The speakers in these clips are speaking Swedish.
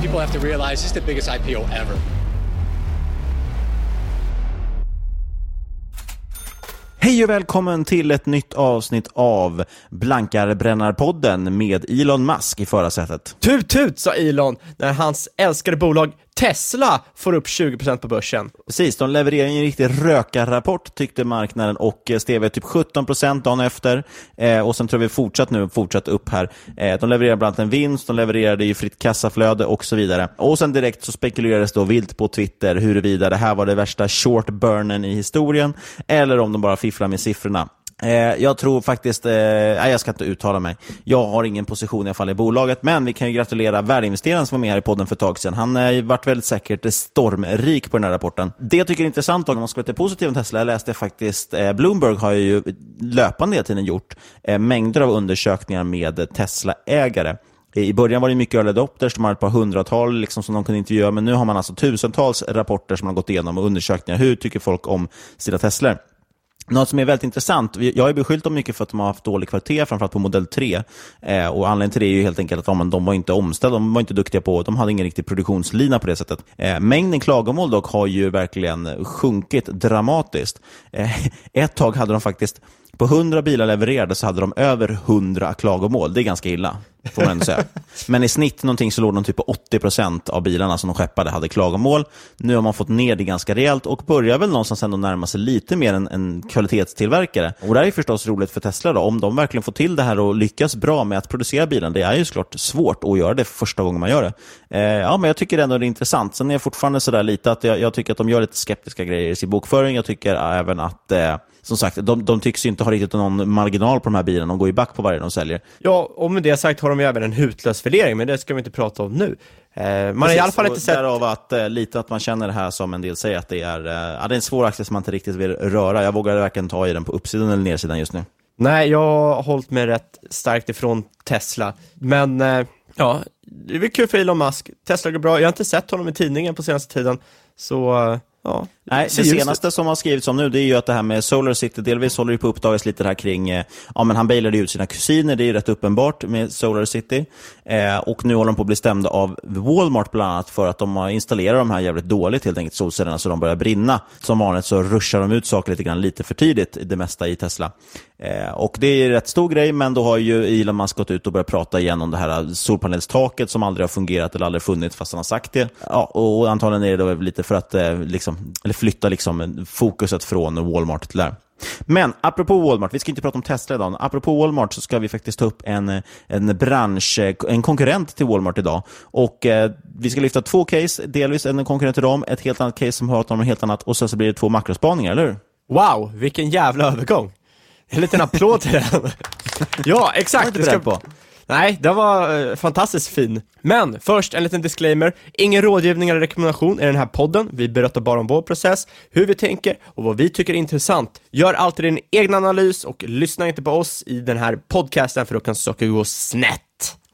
People have to realize this is the biggest IPO ever. Hej och välkommen till ett nytt avsnitt av Blankarbrännarpodden med Elon Musk i förarsätet. Tut tut sa Elon när hans älskade bolag Tesla får upp 20% på börsen. Precis, de levererar en riktig rökarrapport tyckte marknaden och eh, steg typ 17% dagen efter. Eh, och sen tror vi fortsatt nu, fortsatt upp här. Eh, de levererar bland annat en vinst, de levererade ju fritt kassaflöde och så vidare. Och sen direkt så spekulerades då vilt på Twitter huruvida det här var det värsta short burnen i historien eller om de bara fifflar med siffrorna. Eh, jag tror faktiskt, eh, nej jag ska inte uttala mig. Jag har ingen position i alla fall i bolaget, men vi kan ju gratulera värdeinvesteraren som var med här i podden för ett tag sedan. Han har eh, varit väldigt säkert stormrik på den här rapporten. Det jag tycker är intressant, om man ska vara lite positiv om Tesla, jag läste faktiskt, eh, Bloomberg har ju löpande hela tiden gjort eh, mängder av undersökningar med Tesla-ägare. I början var det mycket early adopters, de hade ett par hundratal liksom, som de kunde intervjua, men nu har man alltså tusentals rapporter som man har gått igenom och undersökningar. Hur tycker folk om sina Teslor? Något som är väldigt intressant, jag har ju beskyllt dem mycket för att de har haft dålig kvalitet, framförallt på modell 3. Eh, och anledningen till det är ju helt enkelt att de, de var inte omställda, de var inte duktiga på, de hade ingen riktig produktionslina på det sättet. Eh, mängden klagomål dock har ju verkligen sjunkit dramatiskt. Eh, ett tag hade de faktiskt på 100 bilar levererade så hade de över 100 klagomål. Det är ganska illa, får man ändå säga. Men i snitt någonting så låg de typ på 80% av bilarna som de skeppade hade klagomål. Nu har man fått ner det ganska rejält och börjar väl någonstans ändå närma sig lite mer en, en kvalitetstillverkare. Och det här är förstås roligt för Tesla då, om de verkligen får till det här och lyckas bra med att producera bilen. Det är ju såklart svårt att göra det första gången man gör det. Eh, ja, men jag tycker ändå det är intressant. Sen är jag fortfarande sådär lite att jag, jag, tycker att de gör lite skeptiska grejer i sin bokföring. Jag tycker även att eh, som sagt, de, de tycks inte ha riktigt någon marginal på de här bilarna. De går ju back på varje de säljer. Ja, och med det sagt har de ju även en hutlös värdering, men det ska vi inte prata om nu. Eh, man Precis, har i alla fall inte sett... Därav att eh, lite att man känner det här som en del säger att det är, eh, det är en svår aktie som man inte riktigt vill röra. Jag vågar varken ta i den på uppsidan eller nedsidan just nu. Nej, jag har hållit mig rätt starkt ifrån Tesla, men eh, ja, det är väl kul för Elon Musk. Tesla går bra. Jag har inte sett honom i tidningen på senaste tiden, så eh, Ja. Nej, det senaste som har skrivits om nu det är ju att det här med Solar City, delvis håller det på att uppdagas lite här kring, eh, ja men han bailade ut sina kusiner, det är ju rätt uppenbart med Solar City. Eh, och nu håller de på att bli stämda av Walmart bland annat för att de har installerat de här jävligt dåligt helt enkelt, solcellerna, så de börjar brinna. Som vanligt så ruschar de ut saker lite grann lite för tidigt, det mesta i Tesla. Eh, och det är en rätt stor grej, men då har ju Elon Musk gått ut och börjat prata igen om det här solpanelstaket som aldrig har fungerat eller aldrig funnits fast han har sagt det. Ja, och antagligen är det då lite för att eh, liksom, eller flytta liksom, fokuset från Walmart till där. Men apropå Walmart, vi ska inte prata om Tesla idag. Apropå Walmart så ska vi faktiskt ta upp en, en bransch, en konkurrent till Walmart idag. Och eh, Vi ska lyfta två case, delvis en konkurrent till dem, ett helt annat case som har om något helt annat och sen så blir det två makrospaningar, eller hur? Wow, vilken jävla övergång! En liten applåd till den. ja, exakt. Ska... på. Nej, den var eh, fantastiskt fin. Men först en liten disclaimer. Ingen rådgivning eller rekommendation i den här podden. Vi berättar bara om vår process, hur vi tänker och vad vi tycker är intressant. Gör alltid din egen analys och lyssna inte på oss i den här podcasten för då kan saker gå snett.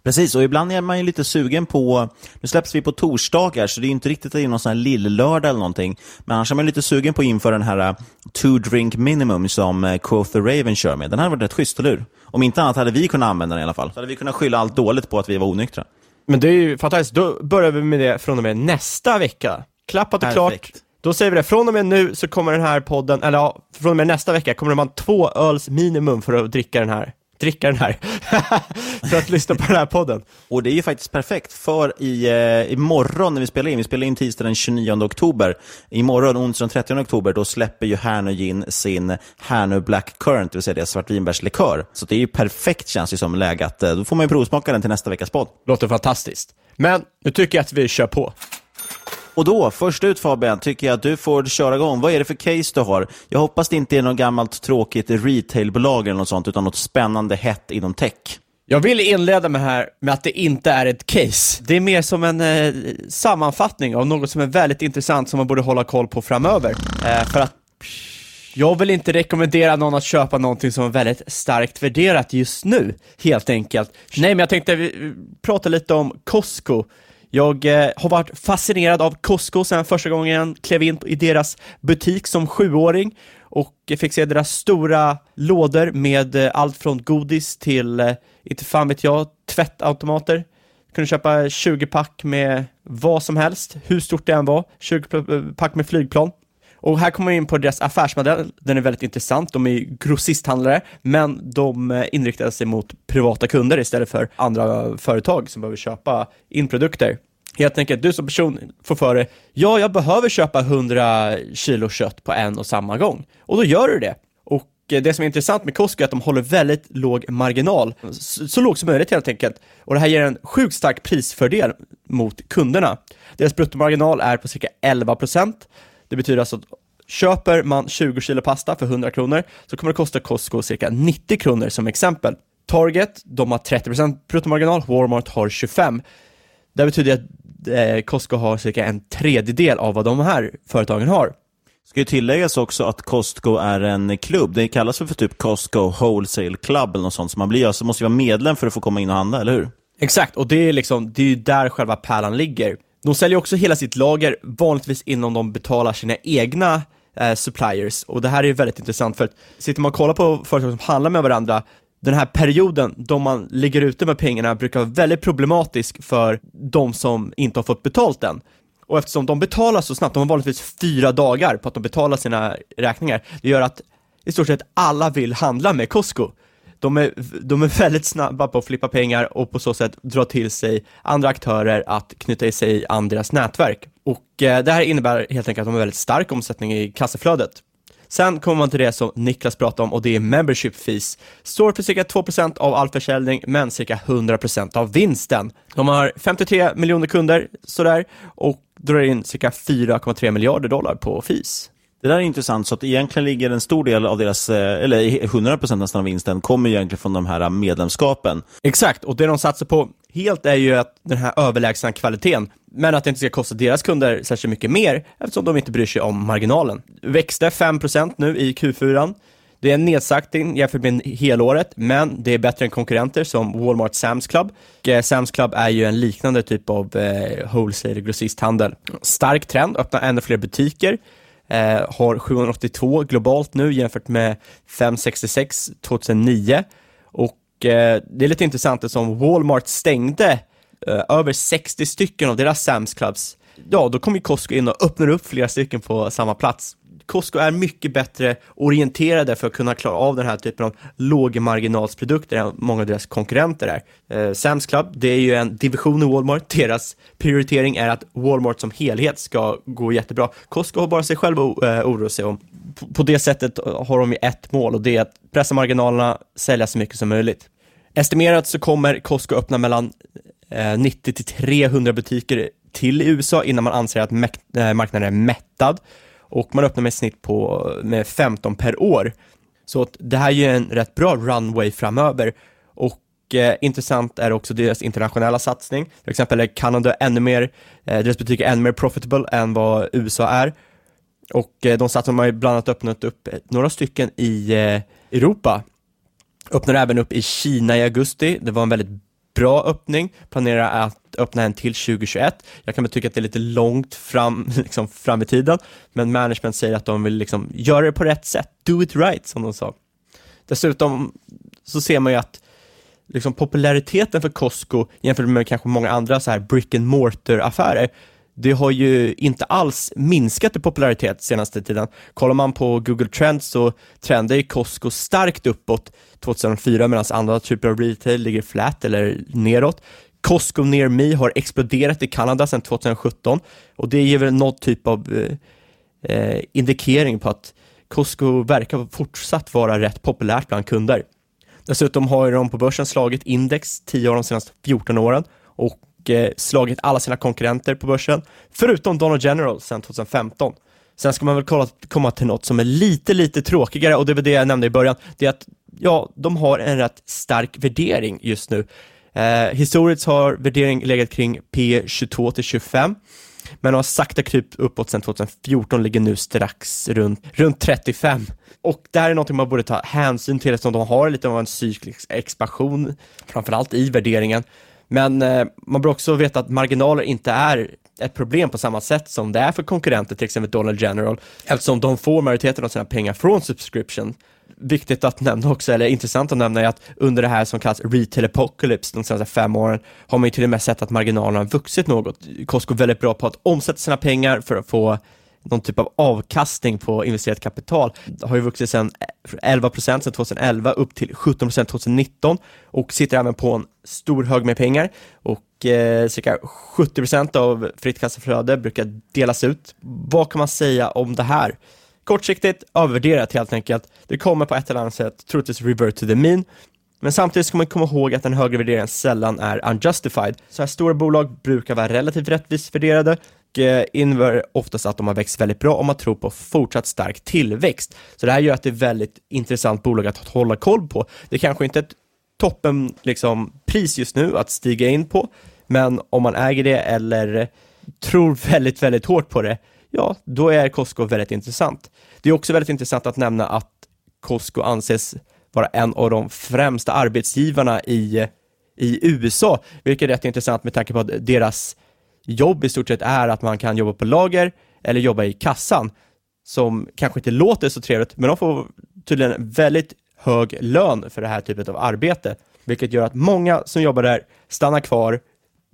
Precis, och ibland är man ju lite sugen på, nu släpps vi på torsdagar, så det är inte riktigt det är någon sån här lill-lördag eller någonting, men annars är man lite sugen på att införa den här uh, two drink minimum som uh, Quoth the Raven kör med. Den hade varit rätt schysst, eller hur? Om inte annat hade vi kunnat använda den i alla fall. Så hade vi kunnat skylla allt dåligt på att vi var onyktra. Men det är ju fantastiskt, då börjar vi med det från och med nästa vecka. Klappat och klart. Då säger vi det, från och med nu så kommer den här podden, eller ja, från och med nästa vecka kommer det vara två öls minimum för att dricka den här dricka den här för att lyssna på den här podden. Och det är ju faktiskt perfekt, för i, eh, imorgon när vi spelar in, vi spelar in tisdag den 29 oktober, imorgon onsdag den 30 oktober, då släpper ju Härnö Gin sin Härnö Black Current, det vill säga deras svartvinbärslikör. Så det är ju perfekt känns det som läge att, eh, då får man ju provsmaka den till nästa veckas podd. Låter fantastiskt. Men nu tycker jag att vi kör på. Och då, först ut Fabian, tycker jag att du får köra igång. Vad är det för case du har? Jag hoppas det inte är något gammalt tråkigt retailbolag eller något sånt, utan något spännande hett inom tech. Jag vill inleda med här med att det inte är ett case. Det är mer som en eh, sammanfattning av något som är väldigt intressant som man borde hålla koll på framöver. Eh, för att jag vill inte rekommendera någon att köpa någonting som är väldigt starkt värderat just nu, helt enkelt. Nej, men jag tänkte prata lite om Costco jag eh, har varit fascinerad av Costco sedan första gången jag klev in i deras butik som sjuåring och fick se deras stora lådor med eh, allt från godis till, eh, inte fan vet jag, tvättautomater. Kunde köpa 20 pack med vad som helst, hur stort det än var, 20-pack med flygplan. Och här kommer vi in på deras affärsmodell, den är väldigt intressant. De är grossisthandlare, men de eh, inriktar sig mot privata kunder istället för andra företag som behöver köpa in produkter. Helt enkelt, du som person får för dig, ja, jag behöver köpa 100 kilo kött på en och samma gång. Och då gör du det. Och eh, det som är intressant med Costco är att de håller väldigt låg marginal, så, så låg som möjligt helt enkelt. Och det här ger en sjukt stark prisfördel mot kunderna. Deras bruttomarginal är på cirka 11 procent det betyder alltså att köper man 20 kilo pasta för 100 kronor så kommer det kosta Costco cirka 90 kronor som exempel. Target, de har 30% bruttomarginal, Walmart har 25%. Det betyder att eh, Costco har cirka en tredjedel av vad de här företagen har. Ska ju tilläggas också att Costco är en klubb. Det kallas för, för typ Costco Wholesale Club eller något sånt. Så man blir, alltså, måste ju vara medlem för att få komma in och handla, eller hur? Exakt, och det är liksom, det är ju där själva pärlan ligger. De säljer också hela sitt lager, vanligtvis innan de betalar sina egna eh, suppliers. Och det här är väldigt intressant för att sitter man och kollar på företag som handlar med varandra, den här perioden då man ligger ute med pengarna brukar vara väldigt problematisk för de som inte har fått betalt än. Och eftersom de betalar så snabbt, de har vanligtvis fyra dagar på att de betalar sina räkningar, det gör att i stort sett alla vill handla med Costco de är, de är väldigt snabba på att flippa pengar och på så sätt dra till sig andra aktörer att knyta i sig an deras nätverk. Och eh, det här innebär helt enkelt att de har väldigt stark omsättning i kassaflödet. Sen kommer man till det som Niklas pratade om och det är membership fees. Står för cirka 2% av all försäljning, men cirka 100% av vinsten. De har 53 miljoner kunder sådär och drar in cirka 4,3 miljarder dollar på fees. Det där är intressant, så att egentligen ligger en stor del av deras, eh, eller 100% nästan av vinsten, kommer egentligen från de här eh, medlemskapen. Exakt, och det de satsar på helt är ju att den här överlägsna kvaliteten, men att det inte ska kosta deras kunder särskilt mycket mer, eftersom de inte bryr sig om marginalen. Växte 5% nu i Q4. Det är en nedsaktning jämfört med helåret, men det är bättre än konkurrenter som Walmart Sam's Club. Eh, Sam's Club är ju en liknande typ av eh, wholesale grossisthandel. Stark trend, öppnar ännu fler butiker eh, har 782 globalt nu jämfört med 566 2009. Och eh, det är lite intressant eftersom Walmart stängde eh, över 60 stycken av deras Sam's Clubs. Ja, då kom ju Costco in och öppnade upp flera stycken på samma plats. Costco är mycket bättre orienterade för att kunna klara av den här typen av lågmarginalsprodukter än många av deras konkurrenter är. Eh, Sam's Club, det är ju en division i Walmart. Deras prioritering är att Walmart som helhet ska gå jättebra. Costco har bara sig själv att eh, oroa sig om. På, på det sättet eh, har de ju ett mål och det är att pressa marginalerna, sälja så mycket som möjligt. Estimerat så kommer Costco öppna mellan eh, 90 till 300 butiker till i USA innan man anser att eh, marknaden är mättad och man öppnar med ett snitt på med 15 per år. Så att det här är ju en rätt bra runway framöver och eh, intressant är också deras internationella satsning. Till exempel är Kanada ännu mer, eh, deras butik är ännu mer profitable än vad USA är. Och eh, de satsar, man har ju bland annat öppnat upp några stycken i eh, Europa. Öppnar även upp i Kina i augusti. Det var en väldigt bra öppning, planerar att öppna en till 2021. Jag kan väl tycka att det är lite långt fram, liksom fram i tiden, men management säger att de vill liksom göra det på rätt sätt, do it right som de sa. Dessutom så ser man ju att liksom populariteten för Costco jämfört med kanske många andra så här brick and mortar affärer det har ju inte alls minskat i popularitet senaste tiden. Kollar man på Google Trends så trendar ju Costco starkt uppåt 2004 medan andra typer av retail ligger flat eller neråt. Costco Near Me har exploderat i Kanada sedan 2017 och det ger väl någon typ av eh, eh, indikering på att Costco verkar fortsatt vara rätt populärt bland kunder. Dessutom har de på börsen slagit index 10 av de senaste 14 åren och Eh, slagit alla sina konkurrenter på börsen, förutom Donald General sedan 2015. Sen ska man väl kolla, komma till något som är lite, lite tråkigare och det var det jag nämnde i början, det är att ja, de har en rätt stark värdering just nu. Eh, historiskt har värdering legat kring P 22 till 25, men har sakta krypt uppåt sedan 2014, ligger nu strax runt, runt 35. Och det här är någonting man borde ta hänsyn till eftersom de har lite av en cyklisk expansion, framförallt i värderingen. Men eh, man bör också veta att marginaler inte är ett problem på samma sätt som det är för konkurrenter, till exempel Donald General, eftersom de får majoriteten av sina pengar från subscription. Viktigt att nämna också, eller intressant att nämna, är att under det här som kallas retail apocalypse, de senaste fem åren, har man ju till och med sett att marginalerna har vuxit något. Costco är väldigt bra på att omsätta sina pengar för att få någon typ av avkastning på investerat kapital. Det har ju vuxit sedan 11% sedan 2011 upp till 17% 2019 och sitter även på en stor hög med pengar och eh, cirka 70% av fritt kassaflöde brukar delas ut. Vad kan man säga om det här? Kortsiktigt övervärderat helt enkelt. Det kommer på ett eller annat sätt troligtvis revert to the mean. Men samtidigt ska man komma ihåg att den högre värderingen sällan är unjustified. Så här stora bolag brukar vara relativt rättvist värderade Eh, innebär oftast att de har växt väldigt bra om man tror på fortsatt stark tillväxt. Så det här gör att det är väldigt intressant bolag att hålla koll på. Det är kanske inte är ett toppen liksom, pris just nu att stiga in på, men om man äger det eller tror väldigt, väldigt hårt på det, ja, då är Costco väldigt intressant. Det är också väldigt intressant att nämna att Costco anses vara en av de främsta arbetsgivarna i, i USA, vilket är rätt intressant med tanke på att deras jobb i stort sett är att man kan jobba på lager eller jobba i kassan, som kanske inte låter så trevligt, men de får tydligen väldigt hög lön för det här typet av arbete, vilket gör att många som jobbar där stannar kvar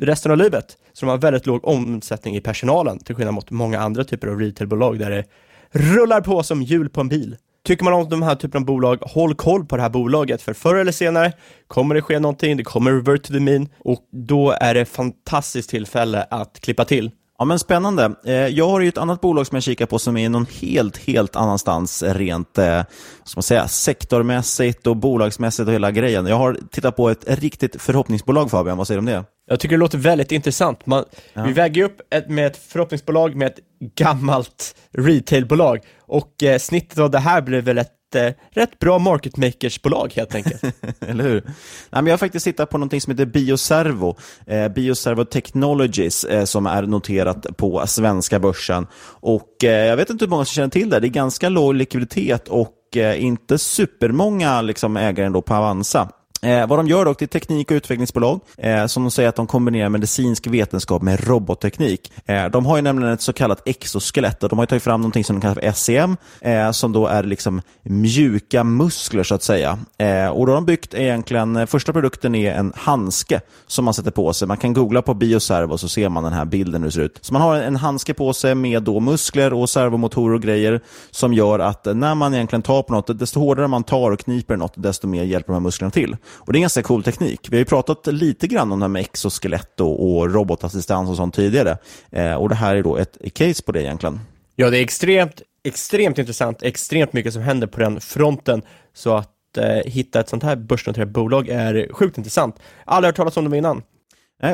resten av livet. Så de har väldigt låg omsättning i personalen, till skillnad mot många andra typer av retailbolag där det rullar på som hjul på en bil. Tycker man om de här typen av bolag, håll koll på det här bolaget, för förr eller senare kommer det ske någonting, det kommer revert to the mean och då är det fantastiskt tillfälle att klippa till. Ja, men spännande. Eh, jag har ju ett annat bolag som jag kikar på som är någon helt, helt annanstans rent eh, ska man säga, sektormässigt och bolagsmässigt och hela grejen. Jag har tittat på ett riktigt förhoppningsbolag Fabian, vad säger du om det? Jag tycker det låter väldigt intressant. Man, ja. Vi väger upp ett, med ett förhoppningsbolag med ett gammalt retailbolag och eh, snittet av det här blir väl ett eh, rätt bra market makers-bolag helt enkelt. Eller hur? Nej, men jag har faktiskt tittat på något som heter Bioservo, eh, Bioservo Technologies, eh, som är noterat på svenska börsen. Och eh, Jag vet inte hur många som känner till det. Det är ganska låg likviditet och eh, inte supermånga liksom, ägare ändå på Avanza. Eh, vad de gör dock, det är teknik och utvecklingsbolag eh, som de säger att de kombinerar medicinsk vetenskap med robotteknik. Eh, de har ju nämligen ett så kallat exoskelett och de har tagit fram någonting som de kallar för SEM, eh, som då är liksom mjuka muskler så att säga. Eh, och då har de byggt egentligen, eh, första produkten är en handske som man sätter på sig. Man kan googla på bioservo så ser man den här bilden hur det ser ut. Så man har en handske på sig med då muskler och servomotorer och grejer som gör att när man egentligen tar på något, desto hårdare man tar och kniper något, desto mer hjälper de här musklerna till. Och Det är en ganska cool teknik. Vi har ju pratat lite grann om det här med exoskelett och, och robotassistans och sånt tidigare. Eh, och Det här är då ett case på det egentligen. Ja, det är extremt, extremt intressant, extremt mycket som händer på den fronten. Så att eh, hitta ett sånt här börsnoterat bolag är sjukt intressant. Aldrig hört talas om dem innan.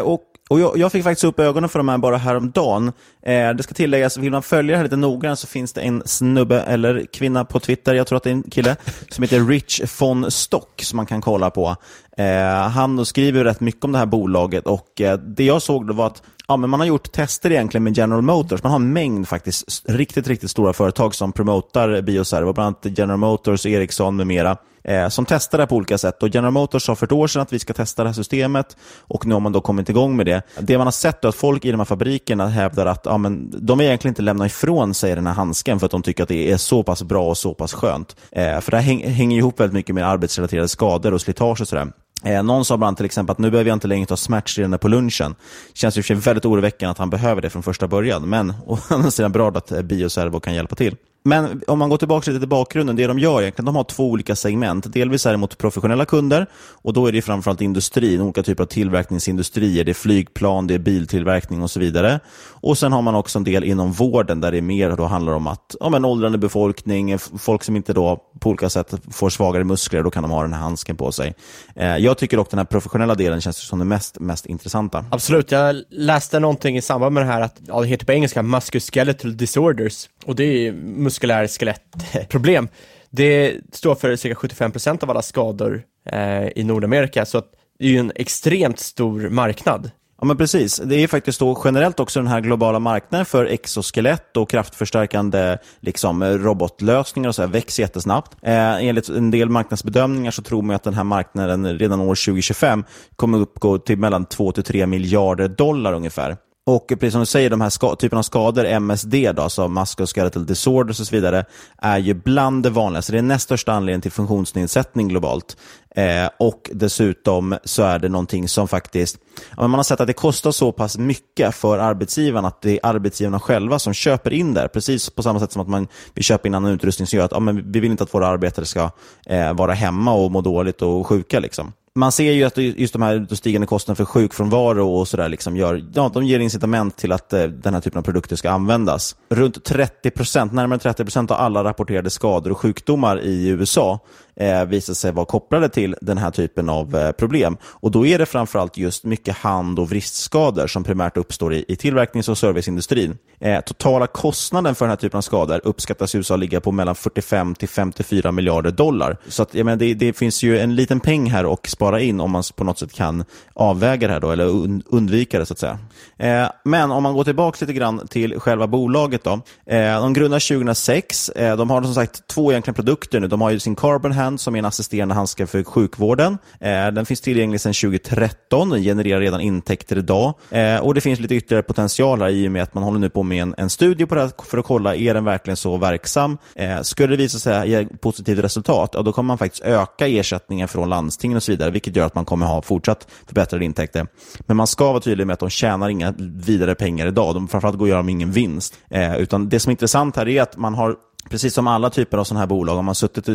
Och och jag, jag, fick faktiskt upp ögonen för de här bara häromdagen. Eh, det ska tilläggas, vill man följa det här lite noggrant så finns det en snubbe eller kvinna på Twitter, jag tror att det är en kille, som heter Rich von Stock som man kan kolla på. Eh, han skriver rätt mycket om det här bolaget och eh, det jag såg då var att ja, men man har gjort tester egentligen med General Motors. Man har en mängd faktiskt riktigt, riktigt stora företag som promotar bioservo, bland annat General Motors, Ericsson med mera eh, som testar det här på olika sätt. Och General Motors sa för ett år sedan att vi ska testa det här systemet och nu har man då kommit igång med det. Det man har sett är att folk i de här fabrikerna hävdar att ja, men de vill egentligen inte lämna ifrån sig den här handsken för att de tycker att det är så pass bra och så pass skönt. Eh, för det här häng, hänger ihop väldigt mycket med arbetsrelaterade skador och slitage och sådär. Eh, någon sa bland till exempel att nu behöver jag inte längre ta smärtstillande på lunchen. Känns ju för sig väldigt oroväckande att han behöver det från första början, men å andra sidan bra att Bioservo kan hjälpa till. Men om man går tillbaka lite till bakgrunden, det de gör egentligen, de har två olika segment. Delvis är det mot professionella kunder och då är det framförallt industrin, olika typer av tillverkningsindustrier. Det är flygplan, det är biltillverkning och så vidare. Och sen har man också en del inom vården där det mer då handlar om att om en åldrande befolkning, folk som inte då på olika sätt får svagare muskler, då kan de ha den här handsken på sig. Eh, jag tycker dock den här professionella delen känns som den mest, mest intressanta. Absolut, jag läste någonting i samband med det här att, ja, det heter på engelska musculoskeletal disorders och det är muskulär skelettproblem. Det står för cirka 75% av alla skador eh, i Nordamerika, så att det är ju en extremt stor marknad. Ja, men precis. Det är faktiskt då generellt också den här globala marknaden för exoskelett och kraftförstärkande liksom, robotlösningar och så här, växer jättesnabbt. Eh, enligt en del marknadsbedömningar så tror man att den här marknaden redan år 2025 kommer uppgå till mellan 2 3 miljarder dollar ungefär. Och precis som du säger, de här typerna av skador, MSD, då, alltså musculoskeletal disorders och så vidare, är ju bland det vanligaste. Det är näst största anledningen till funktionsnedsättning globalt. Eh, och dessutom så är det någonting som faktiskt, man har sett att det kostar så pass mycket för arbetsgivarna att det är arbetsgivarna själva som köper in där. Precis på samma sätt som att man vill köpa in annan utrustning som gör att ja, men vi vill inte att våra arbetare ska eh, vara hemma och må dåligt och sjuka. Liksom man ser ju att just de här stigande kostnaderna för sjukfrånvaro och sådär liksom gör, ja, de ger incitament till att eh, den här typen av produkter ska användas. Runt 30% närmare 30% av alla rapporterade skador och sjukdomar i USA eh, visar sig vara kopplade till den här typen av eh, problem. Och Då är det framförallt just mycket hand och vristskador som primärt uppstår i, i tillverknings och serviceindustrin. Eh, totala kostnaden för den här typen av skador uppskattas i USA ligga på mellan 45 till 54 miljarder dollar. Så att, jag menar, det, det, finns ju en liten peng här att spara in om man på något sätt kan avväga det här då, eller undvika det så att säga. Eh, men om man går tillbaka lite grann till själva bolaget då. Eh, de grundades 2006. Eh, de har som sagt två egentligen produkter nu. De har ju sin Carbon Hand som är en assisterande handske för sjukvården. Eh, den finns tillgänglig sedan 2013. Den genererar redan intäkter idag. Eh, och Det finns lite ytterligare potential här i och med att man håller nu på med en, en studie på det här för att kolla, är den verkligen så verksam? Eh, skulle det visa sig ge positivt resultat, ja, då kommer man faktiskt öka ersättningen från landstingen och så vidare, vilket gör att man kommer ha fortsatt förbättrade intäkter. Men man ska vara tydlig med att de tjänar inga vidare pengar idag. De, framförallt går de ingen vinst. Utan det som är intressant här är att man har Precis som alla typer av sådana här bolag har man suttit,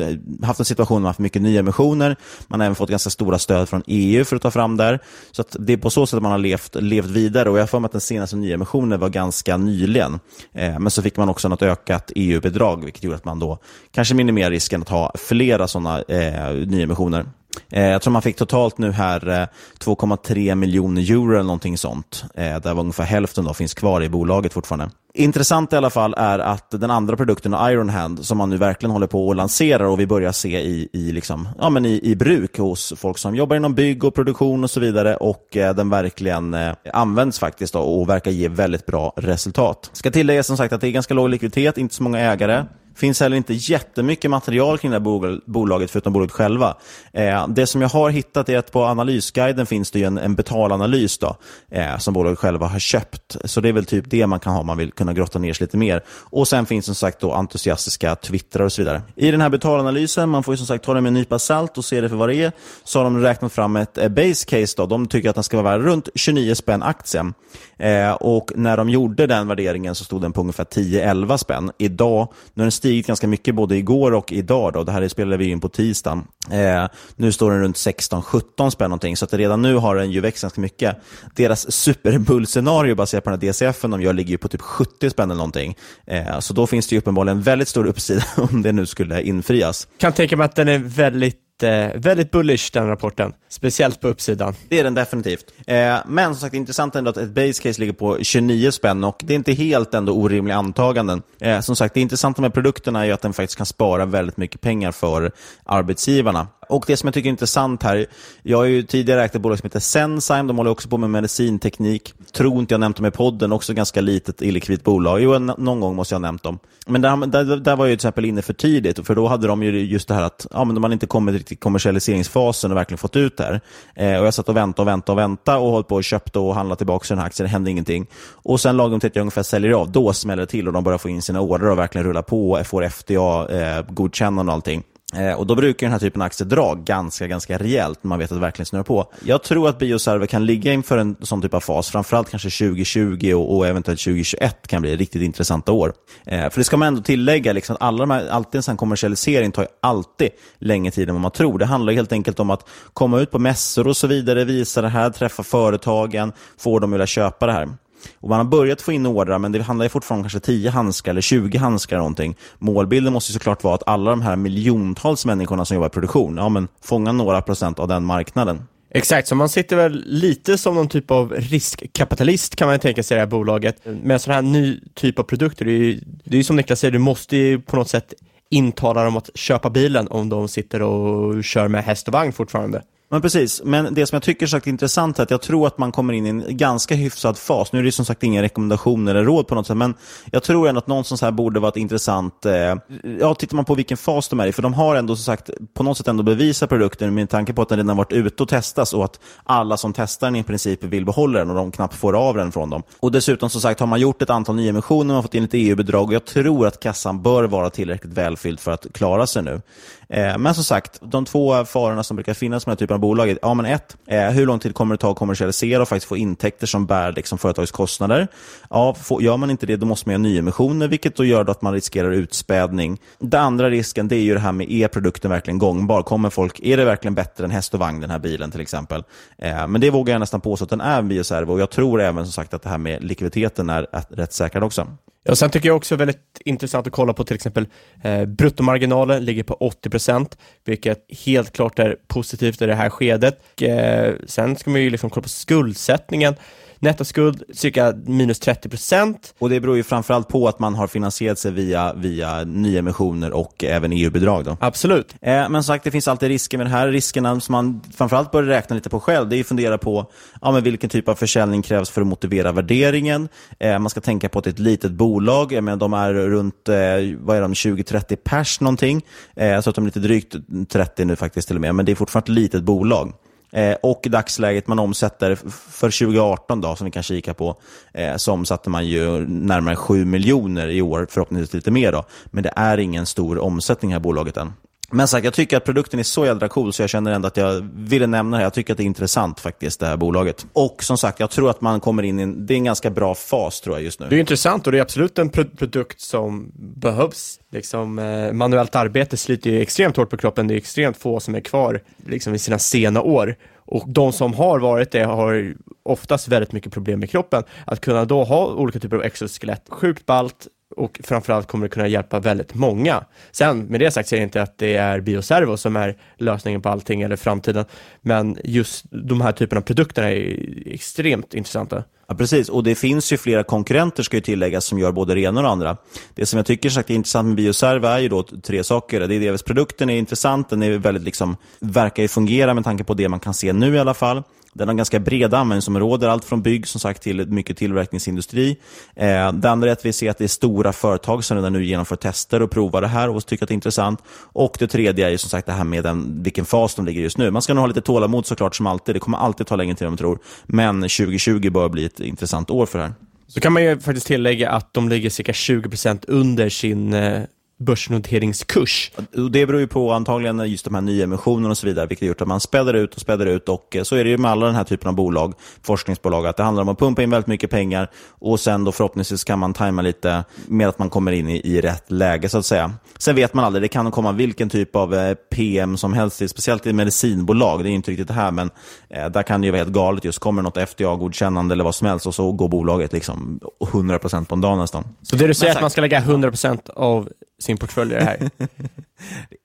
haft en situation där man har haft mycket nyemissioner. Man har även fått ganska stora stöd från EU för att ta fram där. Så det är på så sätt att man har levt, levt vidare. Och Jag har för mig att den senaste nyemissionen var ganska nyligen. Eh, men så fick man också något ökat EU-bidrag, vilket gjorde att man då kanske minimerar risken att ha flera sådana eh, nyemissioner. Eh, jag tror man fick totalt nu här eh, 2,3 miljoner euro eller någonting sånt. Eh, där ungefär hälften då finns kvar i bolaget fortfarande. Intressant i alla fall är att den andra produkten, Iron Hand, som man nu verkligen håller på att lansera och vi börjar se i, i, liksom, ja, men i, i bruk hos folk som jobbar inom bygg och produktion och så vidare och eh, den verkligen eh, används faktiskt då, och verkar ge väldigt bra resultat. Ska tillägga som sagt att det är ganska låg likviditet, inte så många ägare finns heller inte jättemycket material kring det här bolaget, förutom bolaget själva. Eh, det som jag har hittat är att på analysguiden finns det ju en, en betalanalys då, eh, som bolaget själva har köpt. Så det är väl typ det man kan ha om man vill kunna grotta ner sig lite mer. Och sen finns som sagt då entusiastiska twittrar och så vidare. I den här betalanalysen, man får ju som sagt ta det med en nypa salt och se det för vad det är, så har de räknat fram ett eh, base case. Då. De tycker att den ska vara värd runt 29 spänn aktien. Eh, och när de gjorde den värderingen så stod den på ungefär 10-11 spänn. Idag, nu är den stigit ganska mycket både igår och idag. Då. Det här spelade vi in på tisdagen. Eh, nu står den runt 16-17 spänn någonting, så att redan nu har den ju växt ganska mycket. Deras superbullscenario baserat på den här DCF de gör ligger ju på typ 70 spänn eller någonting. Eh, så då finns det ju uppenbarligen väldigt stor uppsida om det nu skulle infrias. Kan tänka mig att den är väldigt Eh, väldigt bullish den rapporten, speciellt på uppsidan. Det är den definitivt. Eh, men som sagt, intressant ändå att ett base case ligger på 29 spänn och det är inte helt ändå orimliga antaganden. Eh, som sagt, det intressanta med produkterna är att den faktiskt kan spara väldigt mycket pengar för arbetsgivarna. Och det som jag tycker är intressant här, jag har ju tidigare ägt ett bolag som heter Senzyme, de håller också på med medicinteknik. Tror inte jag nämnt dem i podden, också ganska litet illikvitt bolag. Jo, någon gång måste jag ha nämnt dem. Men där, där, där var jag till exempel inne för tidigt, för då hade de ju just det här att ja, men de hade inte kommit riktigt till kommersialiseringsfasen och verkligen fått ut det här. Eh, och jag satt och väntade och väntade och väntade och höll på och köpte och handlade tillbaka den här aktien, det hände ingenting. Och sen lagom till att jag ungefär säljer av, då smäller det till och de börjar få in sina order och verkligen rulla på och får FDA-godkännande eh, och allting. Eh, och Då brukar den här typen av aktier dra ganska, ganska rejält när man vet att det verkligen snurrar på. Jag tror att bioserver kan ligga inför en sån typ av fas, framförallt kanske 2020 och, och eventuellt 2021 kan bli riktigt intressanta år. Eh, för det ska man ändå tillägga, liksom, att alla de här, alltid en sån kommersialisering tar ju alltid längre tid än vad man tror. Det handlar helt enkelt om att komma ut på mässor och så vidare, visa det här, träffa företagen, få dem att vilja köpa det här. Och man har börjat få in ordrar, men det handlar fortfarande om kanske 10 handskar eller 20 handskar. Eller någonting. Målbilden måste såklart vara att alla de här miljontals människorna som jobbar i produktion, ja, men fånga några procent av den marknaden. Exakt, så man sitter väl lite som någon typ av riskkapitalist kan man tänka sig i det här bolaget. Med en sån här ny typ av produkter, det är ju, det är ju som Niklas säger, du måste ju på något sätt intala dem att köpa bilen om de sitter och kör med häst och vagn fortfarande. Men precis, men det som jag tycker är sagt intressant är att jag tror att man kommer in i en ganska hyfsad fas. Nu är det som sagt inga rekommendationer eller råd på något sätt, men jag tror ändå att någonstans här borde vara ett intressant... Eh, ja, tittar man på vilken fas de är i, för de har ändå som sagt på något sätt ändå bevisat produkten med tanke på att den redan varit ute och testas och att alla som testar den i princip vill behålla den och de knappt får av den från dem. Och dessutom som sagt har man gjort ett antal nyemissioner, man har fått in ett EU-bidrag och jag tror att kassan bör vara tillräckligt välfylld för att klara sig nu. Eh, men som sagt, de två farorna som brukar finnas med den här typen av bolag. Ja, men ett, hur lång tid kommer det ta att kommersialisera och faktiskt få intäkter som bär liksom, företagets kostnader? Ja, får, gör man inte det, då måste man göra nyemissioner, vilket då gör att man riskerar utspädning. Den andra risken det är ju det här med, är produkten verkligen gångbar? Kommer folk, är det verkligen bättre än häst och vagn, den här bilen till exempel? Eh, men det vågar jag nästan påstå att den är en bioservo och jag tror även som sagt att det här med likviditeten är rätt säkrad också. Ja, sen tycker jag också väldigt intressant att kolla på till exempel eh, bruttomarginalen ligger på 80 procent, vilket helt klart är positivt i det här skedet. Och, eh, sen ska man ju liksom kolla på skuldsättningen Nettoskuld cirka minus 30 procent. Och det beror ju framförallt på att man har finansierat sig via, via nyemissioner och även EU-bidrag. Då. Absolut. Eh, men som sagt, det finns alltid risker med det här. Riskerna som man framförallt bör räkna lite på själv, det är att fundera på ja, men vilken typ av försäljning krävs för att motivera värderingen. Eh, man ska tänka på att det är ett litet bolag. Jag menar, de är runt eh, vad är de, 20-30 pers någonting. Eh, så att de är lite drygt 30 nu faktiskt till och med. Men det är fortfarande ett litet bolag. Eh, och i dagsläget man omsätter för 2018 då, som vi kan kika på, eh, så omsatte man ju närmare 7 miljoner i år, förhoppningsvis lite mer. Då. Men det är ingen stor omsättning i här bolaget än. Men sagt, jag tycker att produkten är så jädra cool så jag känner ändå att jag ville nämna det. Jag tycker att det är intressant faktiskt, det här bolaget. Och som sagt, jag tror att man kommer in i en, det är en ganska bra fas tror jag just nu. Det är intressant och det är absolut en pro produkt som behövs. Liksom, eh, manuellt arbete sliter ju extremt hårt på kroppen. Det är extremt få som är kvar liksom, i sina sena år. Och de som har varit det har oftast väldigt mycket problem med kroppen. Att kunna då ha olika typer av exoskelett, sjukt ballt, och framförallt kommer det kunna hjälpa väldigt många. Sen med det sagt säger jag inte att det är Bioservo som är lösningen på allting eller framtiden, men just de här typerna av produkter är extremt intressanta. Ja, precis, och det finns ju flera konkurrenter ska ju tilläggas som gör både det ena och det andra. Det som jag tycker sagt är intressant med Bioservo är ju då tre saker. Det är dels produkten är intressant, den är väldigt liksom, verkar ju fungera med tanke på det man kan se nu i alla fall. Den har ganska breda användningsområden, allt från bygg som sagt till mycket tillverkningsindustri. Eh, det andra är att vi ser att det är stora företag som redan nu genomför tester och provar det här och tycker att det är intressant. Och det tredje är som sagt det här med den, vilken fas de ligger i just nu. Man ska nog ha lite tålamod såklart som alltid. Det kommer alltid ta längre tid än man tror. Men 2020 bör bli ett intressant år för det här. Så kan man ju faktiskt tillägga att de ligger cirka 20% under sin eh, börsnoteringskurs. Det beror ju på antagligen just de här nyemissionerna och så vidare, vilket har gjort att man späder ut och späder ut. Och eh, så är det ju med alla den här typen av bolag, forskningsbolag, att det handlar om att pumpa in väldigt mycket pengar och sen då förhoppningsvis kan man tajma lite med att man kommer in i, i rätt läge så att säga. Sen vet man aldrig, det kan komma vilken typ av eh, PM som helst, speciellt i medicinbolag, det är inte riktigt det här, men eh, där kan det ju vara helt galet just. Kommer något FDA-godkännande eller vad som helst och så går bolaget liksom 100% på en dag nästan. Så det du säger är att man ska lägga 100% av sin portfölj i det här?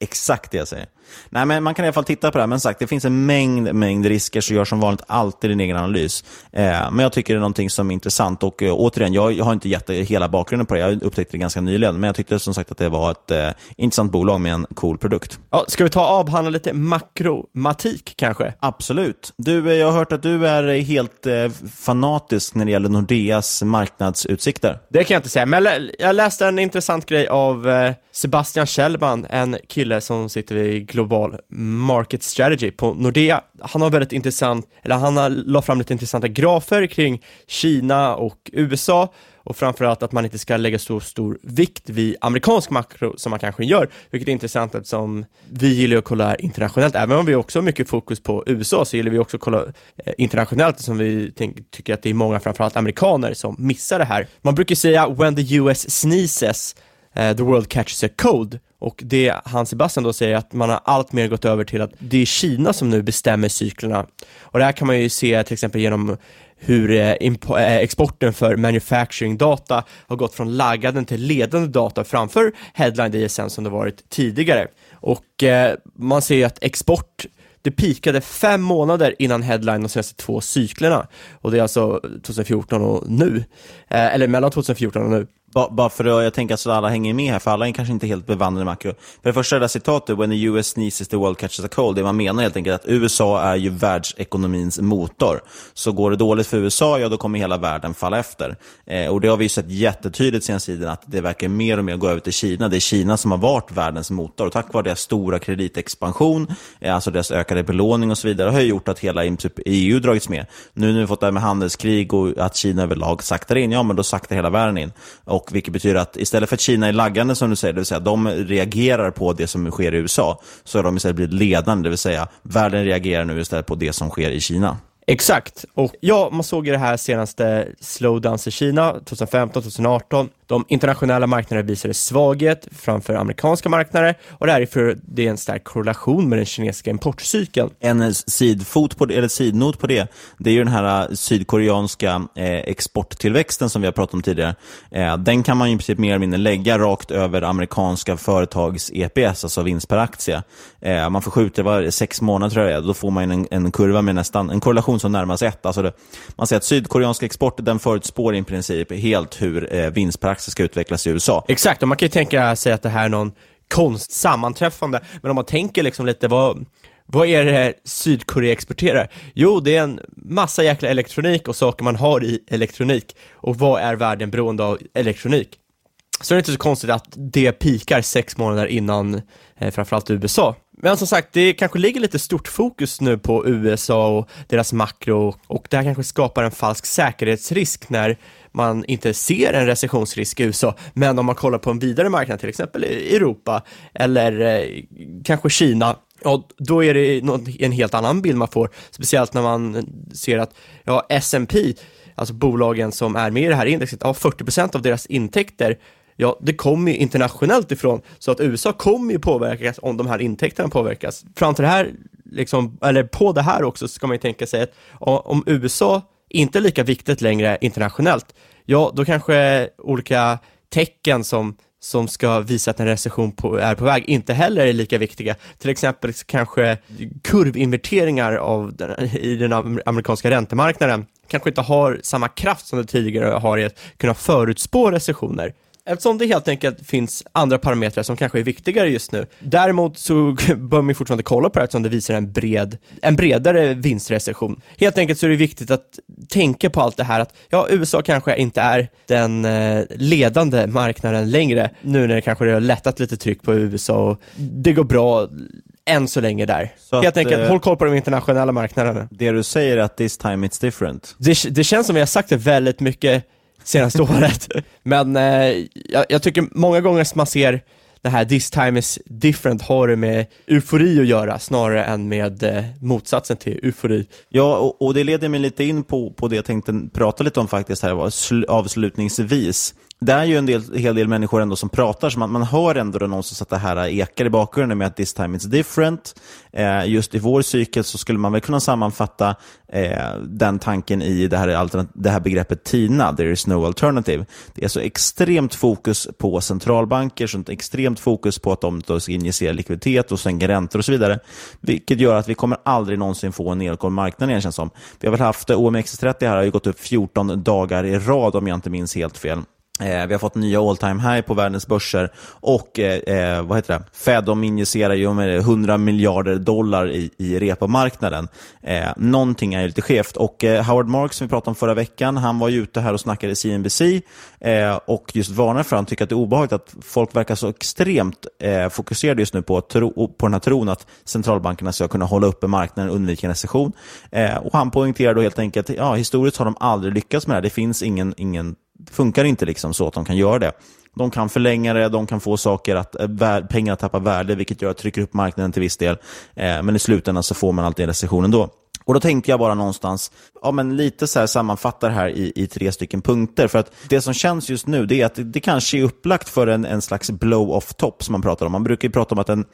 Exakt det jag säger. Nej, men man kan i alla fall titta på det här, men sagt, det finns en mängd, mängd risker, så gör som vanligt alltid din egen analys. Eh, men jag tycker det är någonting som är intressant och eh, återigen, jag, jag har inte gett hela bakgrunden på det, jag upptäckte det ganska nyligen, men jag tyckte som sagt att det var ett eh, intressant bolag med en cool produkt. Ja, ska vi ta och avhandla lite makromatik kanske? Absolut. Du, eh, jag har hört att du är helt eh, fanatisk när det gäller Nordeas marknadsutsikter. Det kan jag inte säga, men jag läste en intressant grej av eh, Sebastian Kjellman, en kille som sitter i global market strategy på Nordea. Han har väldigt intressant, eller han har la fram lite intressanta grafer kring Kina och USA och framförallt att man inte ska lägga så stor vikt vid amerikansk makro som man kanske gör, vilket är intressant eftersom vi gillar att kolla internationellt, även om vi också har mycket fokus på USA så gillar vi också att kolla eh, internationellt som vi tycker att det är många, framförallt amerikaner, som missar det här. Man brukar säga “when the US sneezes, Eh, the world catches a cold” Och det Han Sebastian då säger att man har allt mer gått över till att det är Kina som nu bestämmer cyklerna. Och det här kan man ju se till exempel genom hur eh, eh, exporten för manufacturing data har gått från laggade till ledande data framför headline DSN som det varit tidigare. Och eh, man ser ju att export det pikade fem månader innan headline de senaste två cyklerna och det är alltså 2014 och nu, eller mellan 2014 och nu. Bara för att jag tänker att alla hänger med här, för alla är kanske inte helt bevandrade i makro. För det första, det där citatet, when the US sneezes the world catches a cold, det man menar helt enkelt att USA är ju världsekonomins motor. Så går det dåligt för USA, ja då kommer hela världen falla efter. Eh, och det har vi ju sett jättetydligt senaste tiden, att det verkar mer och mer gå över till Kina. Det är Kina som har varit världens motor. Och tack vare deras stora kreditexpansion, eh, alltså deras ökade belåning och så vidare, har ju gjort att hela typ, EU dragits med. Nu när vi fått det här med handelskrig och att Kina överlag saktar in, ja men då saktar hela världen in. Och vilket betyder att istället för att Kina är laggande som du säger, det vill säga de reagerar på det som sker i USA, så har de istället blivit ledande, det vill säga världen reagerar nu istället på det som sker i Kina. Exakt, och ja, man såg ju det här senaste slowdowns i Kina 2015, 2018 de internationella marknaderna visade svaghet framför amerikanska marknader och det här är för det är en stark korrelation med den kinesiska importcykeln. En sidfot på det, eller sidnot på det, det är ju den här äh, sydkoreanska eh, exporttillväxten som vi har pratat om tidigare. Eh, den kan man ju i princip mer eller mindre lägga rakt över amerikanska företags EPS, alltså vinst per aktie. Eh, man förskjuter var sex månader tror jag då får man en, en kurva med nästan en korrelation som närmar sig ett. Alltså det, man säger att sydkoreansk export den förutspår i princip helt hur eh, vinstpraxis ska utvecklas i USA. Exakt, och man kan ju tänka sig att det här är någon konstsammanträffande, men om man tänker liksom lite vad vad är det Sydkorea exporterar? Jo, det är en massa jäkla elektronik och saker man har i elektronik. Och vad är världen beroende av elektronik? Så det är inte så konstigt att det pikar sex månader innan eh, framförallt USA. Men som sagt, det kanske ligger lite stort fokus nu på USA och deras makro och det här kanske skapar en falsk säkerhetsrisk när man inte ser en recessionsrisk i USA, men om man kollar på en vidare marknad, till exempel i Europa eller eh, kanske Kina, ja, då är det en helt annan bild man får, speciellt när man ser att ja, S&P alltså bolagen som är med i det här indexet, ja, 40% av deras intäkter ja, det kommer ju internationellt ifrån, så att USA kommer ju påverkas om de här intäkterna påverkas. Fram till det här, liksom, eller på det här också, ska man ju tänka sig att om USA inte är lika viktigt längre internationellt, ja, då kanske olika tecken som som ska visa att en recession på, är på väg inte heller är lika viktiga. Till exempel kanske kurvinverteringar av den, i den amerikanska räntemarknaden kanske inte har samma kraft som det tidigare har i att kunna förutspå recessioner. Eftersom det helt enkelt finns andra parametrar som kanske är viktigare just nu. Däremot så bör man fortfarande kolla på det här eftersom det visar en, bred, en bredare vinstrecession. Helt enkelt så är det viktigt att tänka på allt det här att ja, USA kanske inte är den eh, ledande marknaden längre nu när det kanske har lättat lite tryck på USA och det går bra än så länge där. Så Helt att, enkelt, eh, håll koll på de internationella marknaderna. Det du säger är att this time it's different. Det, det känns som vi har sagt det väldigt mycket senaste året, men eh, jag, jag tycker många gånger som man ser det här this time is different har det med eufori att göra snarare än med eh, motsatsen till eufori. Ja, och, och det leder mig lite in på, på det jag tänkte prata lite om faktiskt här var avslutningsvis. Det är ju en del, hel del människor ändå som pratar, så man, man hör ändå någonstans att det här ekar i bakgrunden med att this time it's different. Eh, just i vår cykel så skulle man väl kunna sammanfatta eh, den tanken i det här, det här begreppet TINA, there is no alternative. Det är så extremt fokus på centralbanker, sånt extremt fokus på att de då ska injicera likviditet och sänka räntor och så vidare. Vilket gör att vi kommer aldrig någonsin få en nedgång i marknaden igen känns som. Vi har väl haft eh, OMXS30 här har ju gått upp 14 dagar i rad om jag inte minns helt fel. Eh, vi har fått nya all time high på världens börser och eh, eh, vad heter det? Fed de injicerar ju med 100 miljarder dollar i, i repomarknaden. Eh, någonting är ju lite skevt och eh, Howard Marks som vi pratade om förra veckan, han var ju ute här och snackade i CNBC eh, och just varnar för, han tycker att det är obehagligt att folk verkar så extremt eh, fokuserade just nu på, tro, på den här tron att centralbankerna ska kunna hålla uppe marknaden och undvika en recession. Eh, och han poängterar då helt enkelt, ja historiskt har de aldrig lyckats med det här, det finns ingen, ingen funkar inte liksom så att de kan göra det. De kan förlänga det, de kan få saker att, eh, pengar att tappa värde, vilket gör att trycker upp marknaden till viss del. Eh, men i slutändan så får man alltid en recession ändå. Och då tänkte jag bara någonstans, ja men lite så här sammanfatta det här i, i tre stycken punkter. För att det som känns just nu, det är att det, det kanske är upplagt för en, en slags blow-off top som man pratar om. Man brukar ju prata om att en,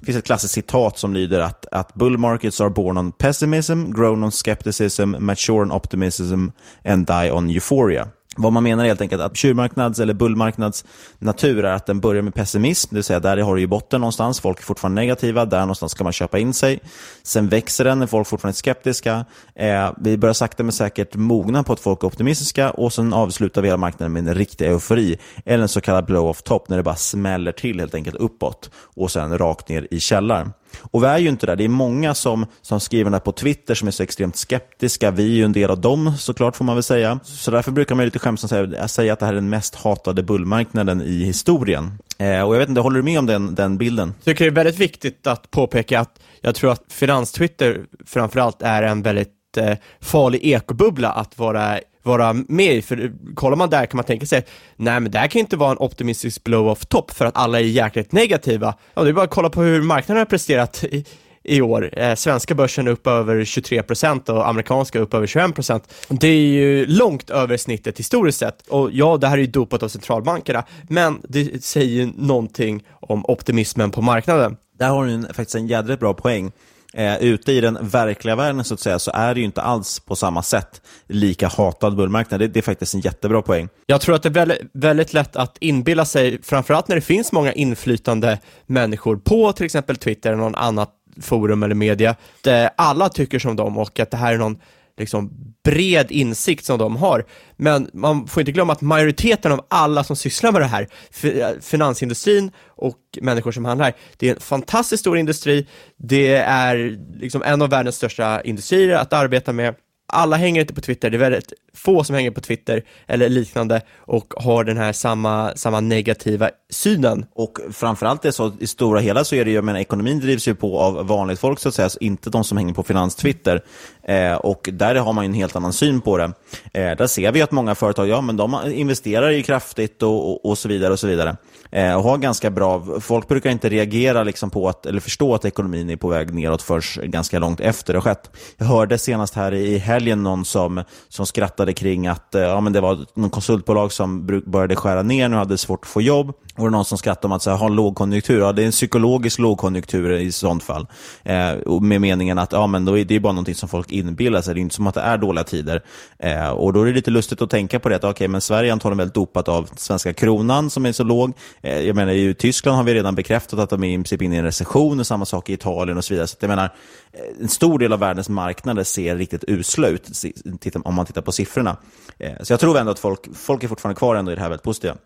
det finns ett klassiskt citat som lyder att, att bull markets are born on pessimism, grown on skepticism, mature on optimism and die on euphoria. Vad man menar är helt enkelt att tjurmarknads eller bullmarknads natur är att den börjar med pessimism, det vill säga där har du ju botten någonstans, folk är fortfarande negativa, där någonstans ska man köpa in sig. Sen växer den när folk fortfarande är skeptiska. Eh, vi börjar sakta men säkert mogna på att folk är optimistiska och sen avslutar vi hela marknaden med en riktig eufori, eller en så kallad blow-off top, när det bara smäller till helt enkelt uppåt och sen rakt ner i källaren. Och vi är ju inte där. Det är många som, som skriver det på Twitter som är så extremt skeptiska. Vi är ju en del av dem såklart får man väl säga. Så därför brukar man lite skämtsamt säga, eh, säga att det här är den mest hatade bullmarknaden i historien. Eh, och jag vet inte, håller du med om den, den bilden? Jag tycker det är väldigt viktigt att påpeka att jag tror att finanstwitter framförallt är en väldigt eh, farlig ekobubbla att vara vara med i, för kollar man där kan man tänka sig, nej men det här kan ju inte vara en optimistisk blow-off topp för att alla är jäkligt negativa. Ja, det är bara att kolla på hur marknaden har presterat i, i år. Eh, svenska börsen är upp över 23% och amerikanska upp över 21%. Det är ju långt över snittet historiskt sett. Och ja, det här är ju dopat av centralbankerna, men det säger ju någonting om optimismen på marknaden. Där har du faktiskt en jädrigt bra poäng. Eh, ute i den verkliga världen så att säga så är det ju inte alls på samma sätt lika hatad bullmarknad. Det, det är faktiskt en jättebra poäng. Jag tror att det är väldigt, väldigt lätt att inbilla sig, framförallt när det finns många inflytande människor på till exempel Twitter eller någon annat forum eller media, där alla tycker som dem och att det här är någon liksom bred insikt som de har. Men man får inte glömma att majoriteten av alla som sysslar med det här, finansindustrin och människor som handlar, det är en fantastiskt stor industri, det är liksom en av världens största industrier att arbeta med. Alla hänger inte på Twitter, det är väldigt få som hänger på Twitter eller liknande och har den här samma, samma negativa synen. Och framförallt är så, i stora hela så är det ju, jag menar, ekonomin drivs ju på av vanligt folk så att säga, så inte de som hänger på finanstwitter. Eh, och där har man ju en helt annan syn på det. Eh, där ser vi att många företag, ja men de investerar ju kraftigt och, och, och så vidare och så vidare. Eh, och har ganska bra, folk brukar inte reagera liksom på att, eller förstå att ekonomin är på väg neråt först ganska långt efter det har skett. Jag hörde senast här i helgen någon som, som skrattade kring att eh, ja, men det var någon konsultbolag som började skära ner nu hade svårt att få jobb var det någon som skrattade om att så här, ha en lågkonjunktur. Ja, det är en psykologisk lågkonjunktur i sånt fall. Eh, med meningen att ja, men då är det bara någonting som folk inbillar sig. Det är inte som att det är dåliga tider. Eh, och då är det lite lustigt att tänka på det. Att, okay, men Sverige är antagligen väldigt dopat av svenska kronan som är så låg. Eh, jag menar, I Tyskland har vi redan bekräftat att de är i princip inne i en recession och samma sak i Italien och så vidare. Så jag menar, eh, en stor del av världens marknader ser riktigt usla ut om man tittar på siffrorna. Eh, så jag tror ändå att folk, folk är fortfarande kvar ändå i det här väldigt positiva.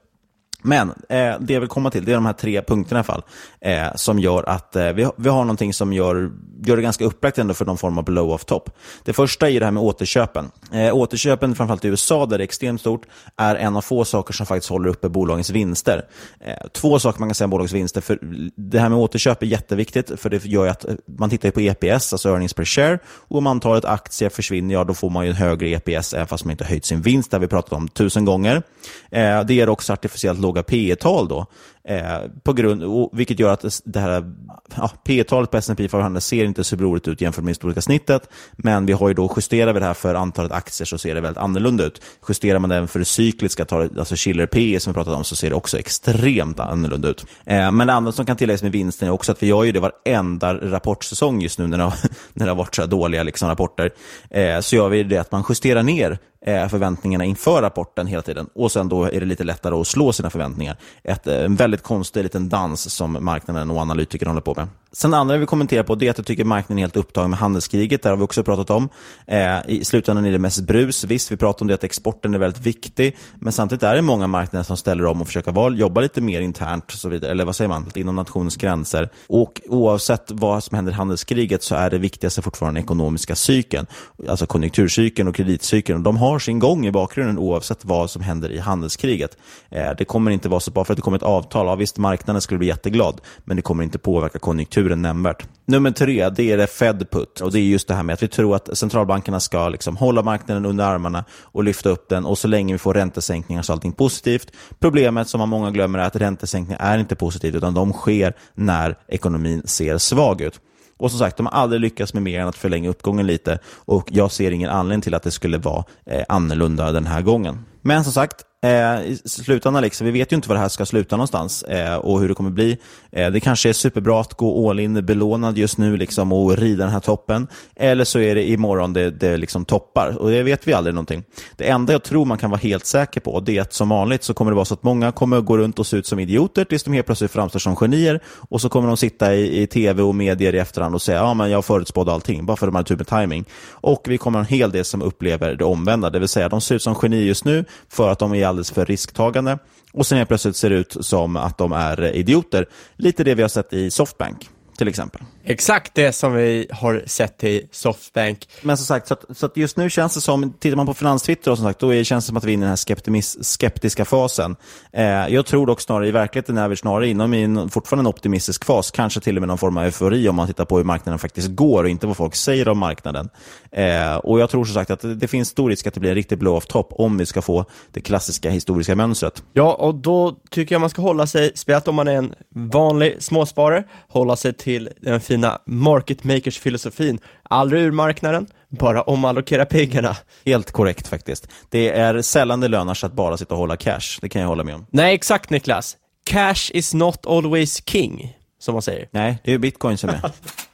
Men eh, det jag vill komma till, det är de här tre punkterna i alla fall, eh, som gör att eh, vi, vi har någonting som gör, gör det ganska upplagt ändå för någon form av blow-off top. Det första är det här med återköpen. Eh, återköpen, framförallt i USA, där det är extremt stort, är en av få saker som faktiskt håller uppe bolagens vinster. Eh, två saker man kan säga om bolagens vinster, för det här med återköp är jätteviktigt, för det gör att eh, man tittar på EPS, alltså earnings per share, och om antalet aktier försvinner, ja då får man ju en högre EPS, även fast man inte höjt sin vinst, det har vi pratat om tusen gånger. Eh, det ger också artificiellt låga P tal då. Eh, på grund, och, vilket gör att det här ja, P talet på S&P 500 ser inte så roligt ut jämfört med historiska snittet. Men vi har ju då justerar vi det här för antalet aktier så ser det väldigt annorlunda ut. Justerar man det även för det cykliska, alltså Schiller P som vi pratat om, så ser det också extremt annorlunda ut. Eh, men det andra som kan tilläggas med vinsten är också att vi gör ju det varenda rapportsäsong just nu när det har, när det har varit så här dåliga liksom, rapporter. Eh, så gör vi det att man justerar ner Eh, förväntningarna inför rapporten hela tiden. Och sen då är det lite lättare att slå sina förväntningar. Ett, eh, en väldigt konstig liten dans som marknaden och analytikerna håller på med. Sen andra vi kommenterar på det är att jag tycker marknaden är helt upptagen med handelskriget. Där har vi också pratat om. Eh, I slutändan är det mest brus. Visst, vi pratar om det att exporten är väldigt viktig. Men samtidigt är det många marknader som ställer om och försöker vara, jobba lite mer internt. Och så vidare, eller vad säger man? Inom nationens gränser. Och oavsett vad som händer i handelskriget så är det viktigaste fortfarande den ekonomiska cykeln. Alltså konjunkturcykeln och kreditcykeln. Och de har sin gång i bakgrunden oavsett vad som händer i handelskriget. Eh, det kommer inte vara så, bara för att det kommer ett avtal. Ja, visst, marknaden skulle bli jätteglad. Men det kommer inte påverka konjunkturen konjunkturen nämnvärt. Nummer tre, det är det Fed put. Och det är just det här med att vi tror att centralbankerna ska liksom hålla marknaden under armarna och lyfta upp den. Och så länge vi får räntesänkningar så är allting positivt. Problemet som många glömmer är att räntesänkningar är inte positivt, utan de sker när ekonomin ser svag ut. Och som sagt, de har aldrig lyckats med mer än att förlänga uppgången lite och jag ser ingen anledning till att det skulle vara eh, annorlunda den här gången. Men som sagt, Eh, i slutändan, liksom, vi vet ju inte var det här ska sluta någonstans eh, och hur det kommer bli. Eh, det kanske är superbra att gå all in belånad just nu liksom, och rida den här toppen. Eller så är det imorgon det, det liksom toppar och det vet vi aldrig någonting. Det enda jag tror man kan vara helt säker på det är att som vanligt så kommer det vara så att många kommer gå runt och se ut som idioter tills de helt plötsligt framstår som genier och så kommer de sitta i, i tv och medier i efterhand och säga ja men jag förutspådde allting bara för att de hade tur med timing. Och vi kommer en hel del som upplever det omvända, det vill säga de ser ut som genier just nu för att de är alldeles för risktagande och sen helt plötsligt ser det ut som att de är idioter. Lite det vi har sett i Softbank till exempel. Exakt det som vi har sett i Softbank. Men som sagt, så att, så att just nu känns det som, tittar man på finanstwitter och som sagt, då är, känns det som att vi är inne i den här skeptiska fasen. Eh, jag tror dock snarare i verkligheten är vi snarare inom i en, fortfarande en optimistisk fas, kanske till och med någon form av eufori om man tittar på hur marknaden faktiskt går och inte vad folk säger om marknaden. Eh, och jag tror som sagt att det, det finns stor risk att det blir en riktig blow-off top om vi ska få det klassiska historiska mönstret. Ja, och då tycker jag man ska hålla sig, speciellt om man är en vanlig småsparare, hålla sig till den fina market makers-filosofin. Aldrig ur marknaden, bara omallokera pengarna. Helt korrekt faktiskt. Det är sällan det lönar sig att bara sitta och hålla cash, det kan jag hålla med om. Nej, exakt Niklas. Cash is not always king, som man säger. Nej, det är bitcoin som är.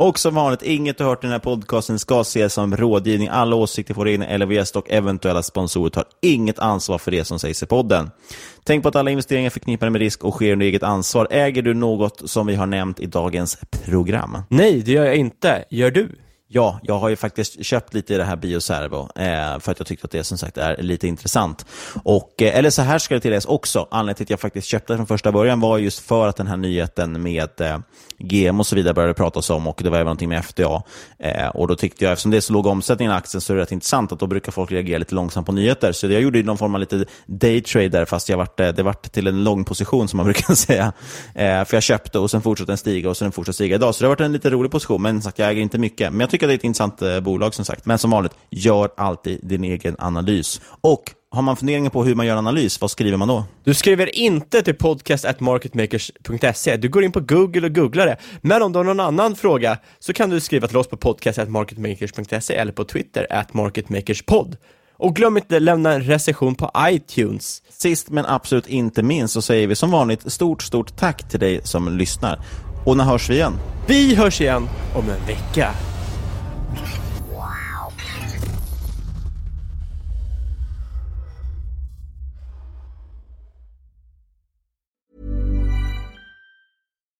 Och som vanligt, inget du hört i den här podcasten ska ses som rådgivning. Alla åsikter får egna gäst och eventuella sponsorer tar inget ansvar för det som sägs i podden. Tänk på att alla investeringar är förknippade med risk och sker under eget ansvar. Äger du något som vi har nämnt i dagens program? Nej, det gör jag inte. Gör du? Ja, jag har ju faktiskt köpt lite i det här Bioservo eh, för att jag tyckte att det som sagt är lite intressant. Och, eh, eller så här ska det tilläggas också, anledningen till att jag faktiskt köpte det från första början var just för att den här nyheten med eh, GM och så vidare började pratas om och det var även någonting med FDA. Eh, och då tyckte jag, eftersom det är så låg omsättning i aktien så är det rätt intressant att då brukar folk reagera lite långsamt på nyheter. Så jag gjorde någon form av lite daytrader fast jag vart, eh, det vart till en lång position som man brukar säga. Eh, för jag köpte och sen fortsatte den stiga och sen fortsatte stiga idag. Så det har varit en lite rolig position, men sagt, jag äger inte mycket. Men jag tycker att det är ett intressant eh, bolag som sagt. Men som vanligt, gör alltid din egen analys. Och har man funderingar på hur man gör analys, vad skriver man då? Du skriver inte till podcast.marketmakers.se. Du går in på Google och googlar det. Men om du har någon annan fråga så kan du skriva till oss på podcast.marketmakers.se eller på Twitter, at marketmakerspod. Och glöm inte lämna en recension på iTunes. Sist men absolut inte minst så säger vi som vanligt stort, stort tack till dig som lyssnar. Och när hörs vi igen? Vi hörs igen om en vecka.